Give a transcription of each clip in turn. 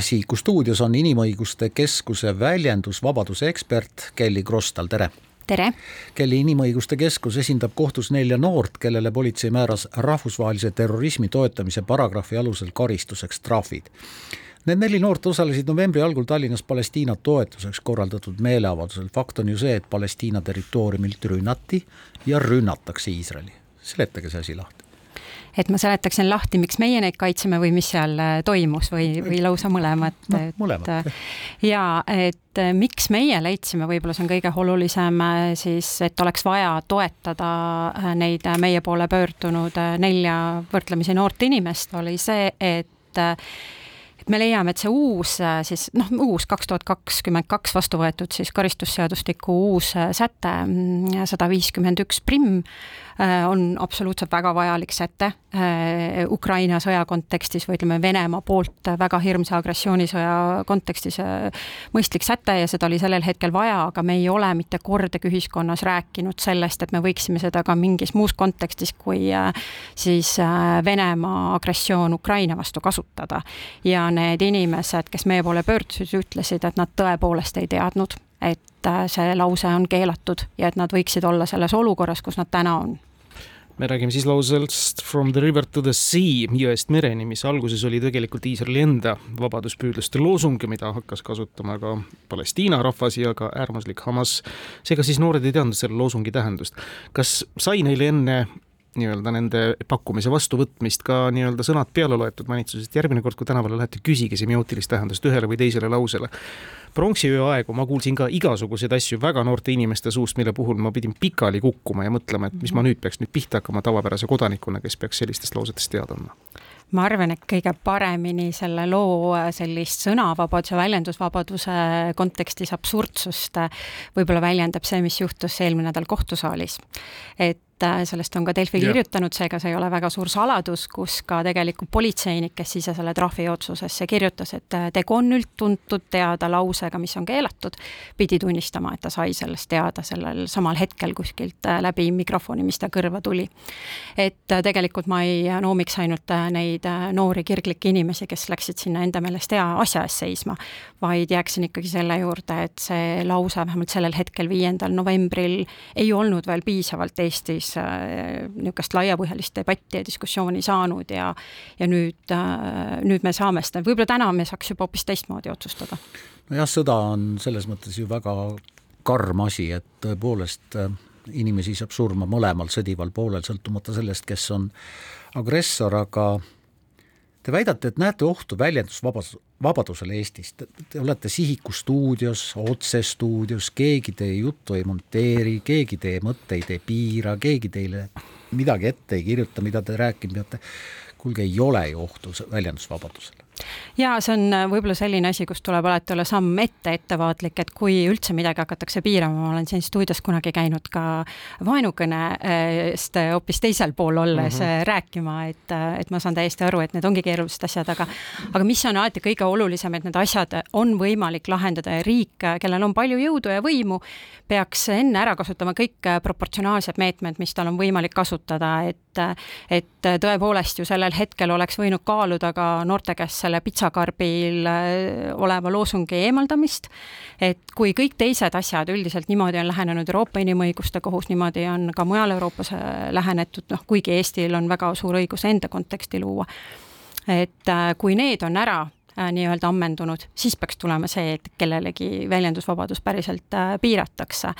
Siiku stuudios on Inimõiguste Keskuse väljendusvabaduse ekspert Kelly Krostal, tere! tere! Kelly Inimõiguste Keskus esindab kohtus nelja noort, kellele politsei määras rahvusvahelise terrorismi toetamise paragrahvi alusel karistuseks trahvid. Need neli noort osalesid novembri algul Tallinnas Palestiina toetuseks korraldatud meeleavaldusel. fakt on ju see, et Palestiina territooriumilt rünnati ja rünnatakse Iisraeli. seletage see asi lahti et ma seletaksin lahti, miks meie neid kaitseme või mis seal äh, toimus või, või lausa mõlemat no,. mõlemat. Äh, ja et äh, miks meie leidsime, võib-olla see on kõige olulisem siis, et oleks vaja toetada neid meie poole pöördunud nelja võrdlemisi noort inimest, oli see, et me leiame, et see uus siis noh, uus kaks tuhat kakskümmend kaks vastu võetud siis karistusseadustiku uus säte mm, sada viiskümmend üks primm Äh, on absoluutselt väga vajalik säte äh, Ukraina sõja kontekstis või ütleme, Venemaa poolt väga hirmsa agressioonisõja kontekstis äh, mõistlik säte ja seda oli sellel hetkel vaja, aga me ei ole mitte kordagi ühiskonnas rääkinud sellest, et me võiksime seda ka mingis muus kontekstis kui siis Venemaa agressioon Ukraina vastu kasutada. ja need inimesed, kes meie poole pöördusid, ütlesid, et nad tõepoolest ei teadnud et see lause on keelatud ja et nad võiksid olla selles olukorras, kus nad täna on me räägime siis lausest From the river to the sea, jõest mereni, mis alguses oli tegelikult Iisraeli enda vabaduspüüdluste loosung mida hakkas kasutama ka Palestiina rahvas ja ka äärmuslik Hamas. seega siis noored ei teadnud selle loosungi tähendust. kas sai neile enne nii-öelda nende pakkumise vastuvõtmist ka nii-öelda sõnad peale loetud valitsusest, järgmine kord, kui tänavale lähete, küsige semiootilist tähendust ühele või teisele lausele. pronksiöö aegu ma kuulsin ka igasuguseid asju väga noorte inimeste suust, mille puhul ma pidin pikali kukkuma ja mõtlema, et mis ma nüüd peaks nüüd pihta hakkama tavapärase kodanikuna, kes peaks sellistest lausetest teada andma ma arvan, et kõige paremini selle loo sellist sõnavabaduse, väljendusvabaduse kontekstis absurdsust võib-olla väljendab see, mis juhtus eelmine nädal kohtusaalis. et et äh, sellest on ka Delfi kirjutanud, seega see ei ole väga suur saladus, kus ka tegelikult politseinik, kes ise selle trahvi otsusesse kirjutas, et äh, tegu on üldtuntud teada lausega, mis on keelatud, pidi tunnistama, et ta sai sellest teada sellel samal hetkel kuskilt äh, läbi mikrofoni, mis ta kõrva tuli. et tegelikult ma ei noomiks ainult neid noori kirglikke inimesi, kes läksid sinna enda meelest hea asja eest seisma, vaid jääksin ikkagi selle juurde, et see lause vähemalt sellel hetkel, viiendal novembril, ei olnud veel piisavalt Eestis siis äh, niisugust laiapõhjalist debatti ja diskussiooni saanud ja ja nüüd, äh, nüüd me saame seda, võib-olla täna me saaks juba hoopis teistmoodi otsustada. nojah, sõda on selles mõttes ju väga karm asi, et tõepoolest äh, inimesi saab surma mõlemal sõdival poolel, sõltumata sellest, kes on agressor, aga Te väidate, et näete ohtu väljendusvabadus, vabadusele Eestis, te olete Sihiku stuudios, otsestuudios, keegi teie juttu ei monteeri, keegi teie mõtteid ei piira, keegi teile midagi ette ei kirjuta, mida te rääkima peate. kuulge, ei ole ju ohtu väljendusvabadusele ja see on äh, võib-olla selline asi, kus tuleb alati olla samm ette ettevaatlik, et kui üldse midagi hakatakse piirama, ma olen siin stuudios kunagi käinud ka vaenukõnest äh, hoopis teisel pool olles mm -hmm. rääkima, et, et ma saan täiesti aru, et need ongi keerulised asjad, aga aga mis on alati kõige olulisem, et need asjad on võimalik lahendada ja riik, kellel on palju jõudu ja võimu, peaks enne ära kasutama kõik proportsionaalsed meetmed, mis tal on võimalik kasutada, et et tõepoolest ju sellel hetkel oleks võinud kaaluda ka noorte käest selle pitsakarbil äh, oleva loosungi eemaldamist, et kui kõik teised asjad üldiselt niimoodi on lähenenud Euroopa Inimõiguste Kohus, niimoodi on ka mujal Euroopas äh, lähenetud, noh kuigi Eestil on väga suur õigus enda konteksti luua, et äh, kui need on ära nii-öelda ammendunud, siis peaks tulema see, et kellelegi väljendusvabadust päriselt piiratakse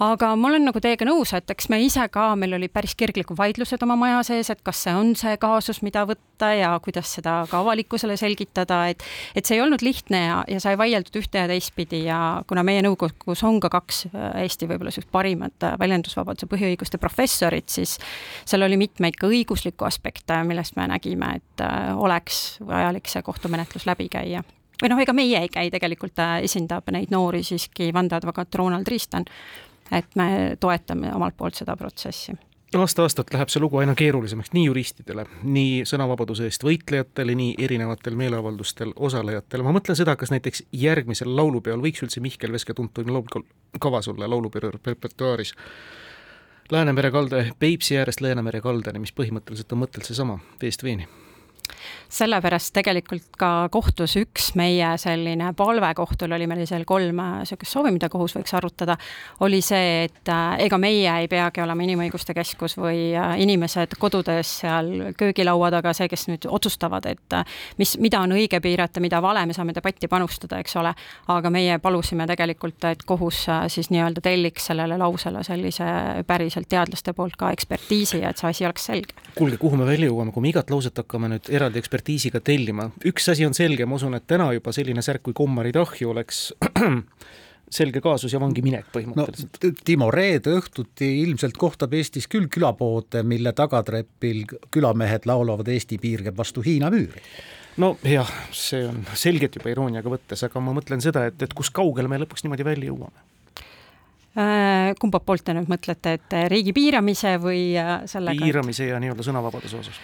aga ma olen nagu teiega nõus, et eks me ise ka, meil olid päris kirglikud vaidlused oma maja sees, et kas see on see kaasus, mida võtta ja kuidas seda ka avalikkusele selgitada, et et see ei olnud lihtne ja, ja sai vaieldud ühte ja teistpidi ja kuna meie nõukogus on ka kaks äh, Eesti võib-olla sellist parimat äh, väljendusvabaduse põhiõiguste professorit, siis seal oli mitmeid ka õiguslikku aspekte, millest me nägime, et äh, oleks vajalik see kohtumenetlus läbi käia. Või noh, ega meie ei käi, tegelikult esindab neid noori siiski vandeadvokaat Ronald Riistan, et me toetame omalt poolt seda protsessi. Aasta-aastalt läheb see lugu aina keerulisemaks nii juristidele, nii sõnavabaduse eest võitlejatele, nii erinevatel meeleavaldustel osalejatele, ma mõtlen seda, kas näiteks järgmisel laulupeol võiks üldse Mihkel Veske tuntud laul kavas olla laulupeo repertuaaris. Läänemere kalde, Peipsi äärest Läänemere kaldani, mis põhimõtteliselt on mõttelt seesama, veest veeni sellepärast tegelikult ka kohtus üks meie selline palve kohtul oli meil seal kolm niisugust soovi, mida kohus võiks arutada, oli see, et ega meie ei peagi olema Inimõiguste Keskus või inimesed kodudes seal köögilaua taga, see, kes nüüd otsustavad, et mis, mida on õige piirata, mida vale, me saame debatti panustada, eks ole, aga meie palusime tegelikult, et kohus siis nii-öelda telliks sellele lausele sellise päriselt teadlaste poolt ka ekspertiisi, et see asi oleks selge. kuulge, kuhu me välja jõuame, kui me igat lauset hakkame nüüd eraldi ekspertiisiga tellima, üks asi on selge, ma usun, et täna juba selline särk kui kommarid ahju oleks selge kaasus ja vangi minek põhimõtteliselt no,. Timo, reede õhtuti ilmselt kohtab Eestis küll külapoode, mille tagatrepil külamehed laulavad Eesti piir käib vastu Hiina müüri no jah, see on selgelt juba irooniaga võttes, aga ma mõtlen seda, et, et kus kaugele me lõpuks niimoodi välja jõuame Äh, kumba poolt te nüüd mõtlete, et riigi piiramise või äh, sellega? piiramise ja nii-öelda sõnavabaduse osas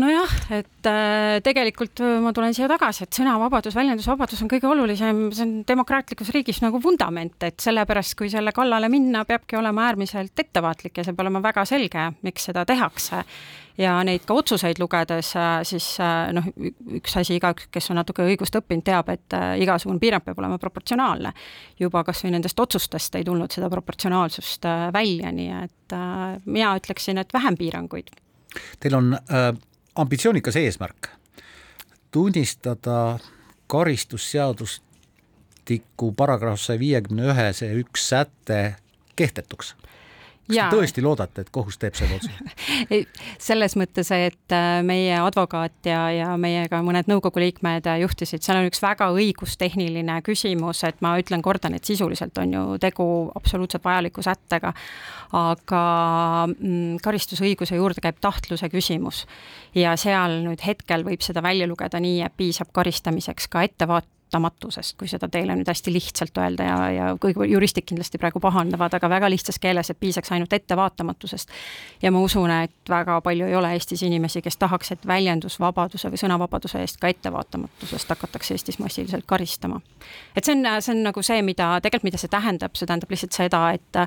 nojah, et äh, tegelikult ma tulen siia tagasi, et sõnavabadus, väljendusvabadus on kõige olulisem, see on demokraatlikus riigis nagu vundament, et sellepärast, kui selle kallale minna, peabki olema äärmiselt ettevaatlik ja see peab olema väga selge, miks seda tehakse ja neid ka otsuseid lugedes, äh, siis äh, noh, üks asi igaüks, kes on natuke õigust õppinud, teab, et äh, igasugune piirang peab olema proportsionaalne. juba kas või nendest otsustest ei tulnud seda proportsionaalsust välja, nii et mina ütleksin, et vähem piiranguid. Teil on äh, ambitsioonikas eesmärk. tunnistada karistusseadustiku paragrahv saja viiekümne ühe see üks säte kehtetuks kas te tõesti loodate, et kohus teeb selle otsuse? Selles mõttes, et äh, meie advokaat ja, ja meiega mõned nõukogu liikmed juhtisid, seal on üks väga õigustehniline küsimus, et ma ütlen, kordan, et sisuliselt on ju tegu absoluutselt vajaliku sättega, aga mm, karistusõiguse juurde käib tahtluse küsimus. Ja seal nüüd hetkel võib seda välja lugeda nii, et piisab karistamiseks ka ettevaat-, paratamatusest, kui seda teile nüüd hästi lihtsalt öelda ja, ja kõik juristid kindlasti praegu pahandavad, aga väga lihtsas keeles, et piisaks ainult ettevaatamatusest. ja ma usun, et väga palju ei ole Eestis inimesi, kes tahaks, et väljendusvabaduse või sõnavabaduse eest ka ettevaatamatusest hakatakse Eestis massiliselt karistama. et see on, see on nagu see, mida tegelikult, mida see tähendab, see tähendab lihtsalt seda, et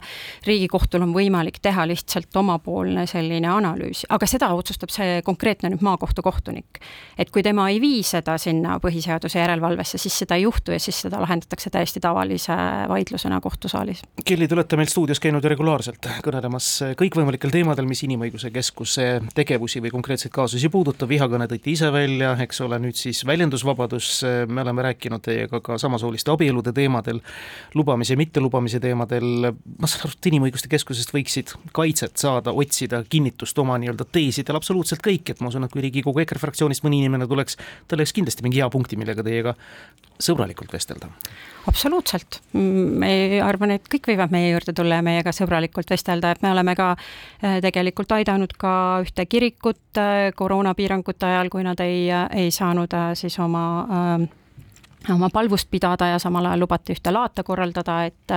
Riigikohtul on võimalik teha lihtsalt omapoolne selline analüüs, aga seda otsustab see konkreetne nüüd maakohtu kohtunik. et kui tema ei vii seda sinna põhiseaduse järelevalvesse, siis siis seda ei juhtu ja siis seda lahendatakse täiesti tavalise vaidlusena kohtusaalis. Kelly, te olete meil stuudios käinud regulaarselt kõnelemas kõikvõimalikel teemadel, mis Inimõiguse Keskuse tegevusi või konkreetseid kaasusi puudutab, vihakõne tõite ise välja, eks ole, nüüd siis väljendusvabadus, me oleme rääkinud teiega ka samasooliste abielude teemadel, lubamise ja mittelubamise teemadel, ma saan aru, et Inimõiguste Keskusest võiksid kaitset saada, otsida kinnitust oma nii-öelda teesidel absoluutselt kõik, et ma usun, et kui Riigikogu EKRE fraktsioonist mõni inimene tuleks, tal oleks kindlasti mingi hea punkti, millega teiega sõbralikult vestelda? absoluutselt, me arvan, et kõik võivad meie juurde tulla ja meiega sõbralikult vestelda, et me oleme ka eh, tegelikult aidanud ka ühte kirikut eh, koroonapiirangute ajal, kui nad ei, ei saanud siis oma äh, oma palvust pidada ja samal ajal lubati ühte laata korraldada, et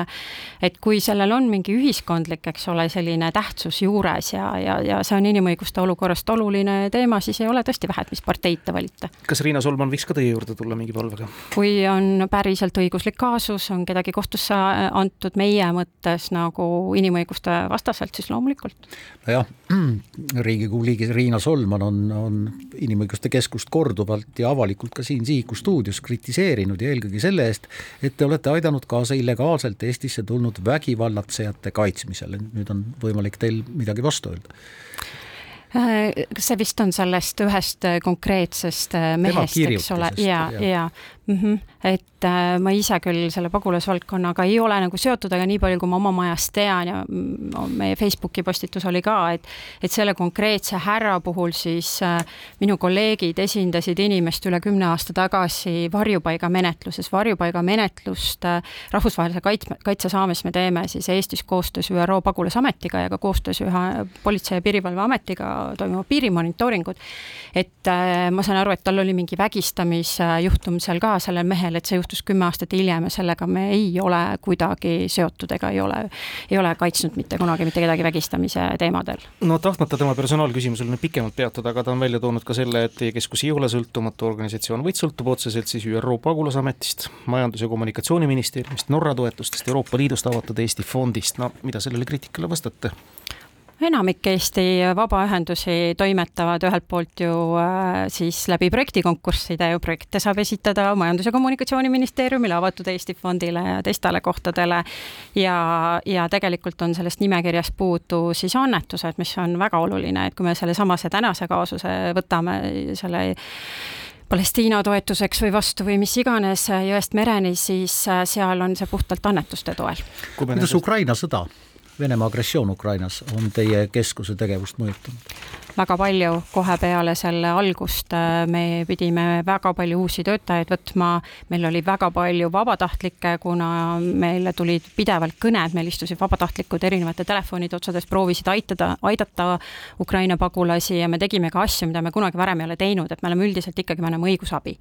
et kui sellel on mingi ühiskondlik, eks ole, selline tähtsus juures ja, ja, ja see on inimõiguste olukorrast oluline teema, siis ei ole tõesti vähe, et mis parteid te valite. kas Riina Solman võiks ka teie juurde tulla mingi palvega? kui on päriselt õiguslik kaasus, on kedagi kohtusse antud meie mõttes nagu inimõiguste vastaselt, siis loomulikult. nojah, Riigikogu liige Riina Solman on, on Inimõiguste Keskust korduvalt ja avalikult ka siin Sihiku stuudios kritiseerinud, kritiseerinud ja eelkõige selle eest, et te olete aidanud kaasa illegaalselt Eestisse tulnud vägivallatsejate kaitsmisele, nüüd on võimalik teil midagi vastu öelda. Äh, see vist on sellest ühest konkreetsest mehest, eks ole, ja, ja, ja mm. -hmm. et äh, ma ise küll selle pagulasvaldkonnaga ei ole nagu seotud, aga nii palju, kui ma oma majast tean ja mm, meie Facebooki postitus oli ka, et et selle konkreetse härra puhul siis äh, minu kolleegid esindasid inimest üle kümne aasta tagasi varjupaigamenetluses, varjupaigamenetlust äh, rahvusvahelise kaitse, kaitse saames me teeme siis Eestis koostöös ÜRO pagulasametiga ja ka koostöös ühe Politsei- ja Piirivalveametiga toimuvad piirimonitooringud. et äh, ma saan aru, et tal oli mingi vägistamisjuhtum seal ka sellel mehel, et see juhtus kümme aastat hiljem ja sellega me ei ole kuidagi seotud ega ei ole, ei ole kaitsnud mitte kunagi mitte kedagi vägistamise teemadel. no tahtmata tema personaalküsimusel nüüd pikemalt peatuda, aga ta on välja toonud ka selle, et teie keskus ei ole sõltumatu organisatsioon, vaid sõltub otseselt siis ÜRO pagulasametist, Majandus- ja Kommunikatsiooniministeeriumist, Norra toetustest, Euroopa Liidust avatud Eesti fondist, no mida sellele kriitikale vastate? Enamik Eesti vabaühendusi toimetavad ühelt poolt ju äh, siis läbi projektikonkursside ju projekte saab esitada Majandus- ja Kommunikatsiooniministeeriumile, Avatud Eesti Fondile ja teistele kohtadele. ja, ja tegelikult on sellest nimekirjast puudu siis annetused, mis on väga oluline, et kui me sellesamase tänase kaasuse võtame, selle Palestiina toetuseks või vastu või mis iganes jõest mereni, siis äh, seal on see puhtalt annetuste toel. kuidas Ukraina sõda Venemaa agressioon Ukrainas on teie keskuse tegevust mõjutanud? Väga palju, kohe peale selle algust äh, me pidime väga palju uusi töötajaid võtma, meil oli väga palju vabatahtlikke, kuna meile tulid pidevalt kõned, meil istusid vabatahtlikud erinevate telefonide otsades, proovisid aitada, aidata Ukraina pagulasi ja me tegime ka asju, mida me kunagi varem ei ole teinud, et me oleme üldiselt ikkagi, me anname õigusabi.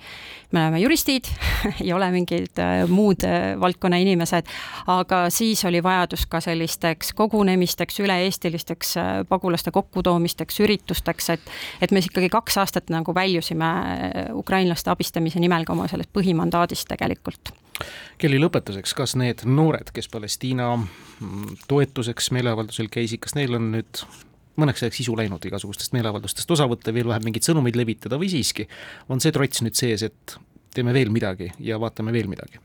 me oleme juristid ei ole mingid äh, muud äh, valdkonna inimesed, aga siis oli vajadus ka sellisteks kogunemisteks, üle-eestilisteks pagulaste kokkutoomisteks, üritusteks, üritusteks, et et me ikkagi kaks aastat nagu väljusime ukrainlaste abistamise nimel ka oma sellest põhimandaadist tegelikult. Kelly, lõpetuseks, kas need noored, kes Palestiina mm, toetuseks meeleavaldusel käisid, kas neil on nüüd mõneks ajaks isu läinud igasugustest meeleavaldustest osa võtta, veel vähem mingeid sõnumeid levitada või siiski on see trots nüüd sees, et teeme veel midagi ja vaatame veel midagi?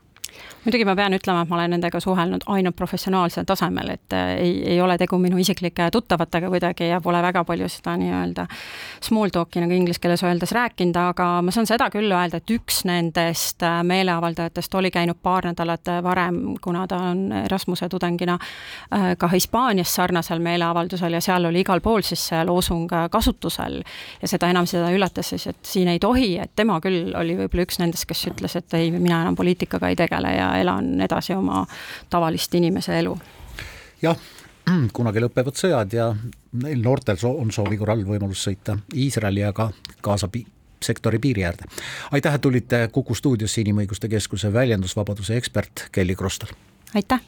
Muidugi ma pean ütlema, et ma olen nendega suhelnud ainult professionaalsel tasemel, et äh, ei, ei ole tegu minu isiklike tuttavatega kuidagi ja pole väga palju seda nii-öelda small talk'i nagu inglise keeles öeldes rääkinud, aga ma saan seda küll öelda, et üks nendest äh, meeleavaldajatest oli käinud paar nädalat äh, varem, kuna ta on Erasmuse tudengina ka Hispaanias sarnasel meeleavaldusel ja seal oli igal pool siis see loosung kasutusel. Ja seda enam seda üllatas siis, et siin ei tohi, et tema küll oli võib-olla üks nendest, kes ütles, et ei, mina enam poliitikaga ei tegele ja elan edasi oma tavalist inimese elu. jah, kunagi lõpevad sõjad ja neil noortel on soovi korral võimalus sõita Iisraeli ja ka Gaza sektori piiri äärde. aitäh, et tulite Kuku stuudiosse Inimõiguste Keskuse väljendusvabaduse ekspert Kelly Krostal. aitäh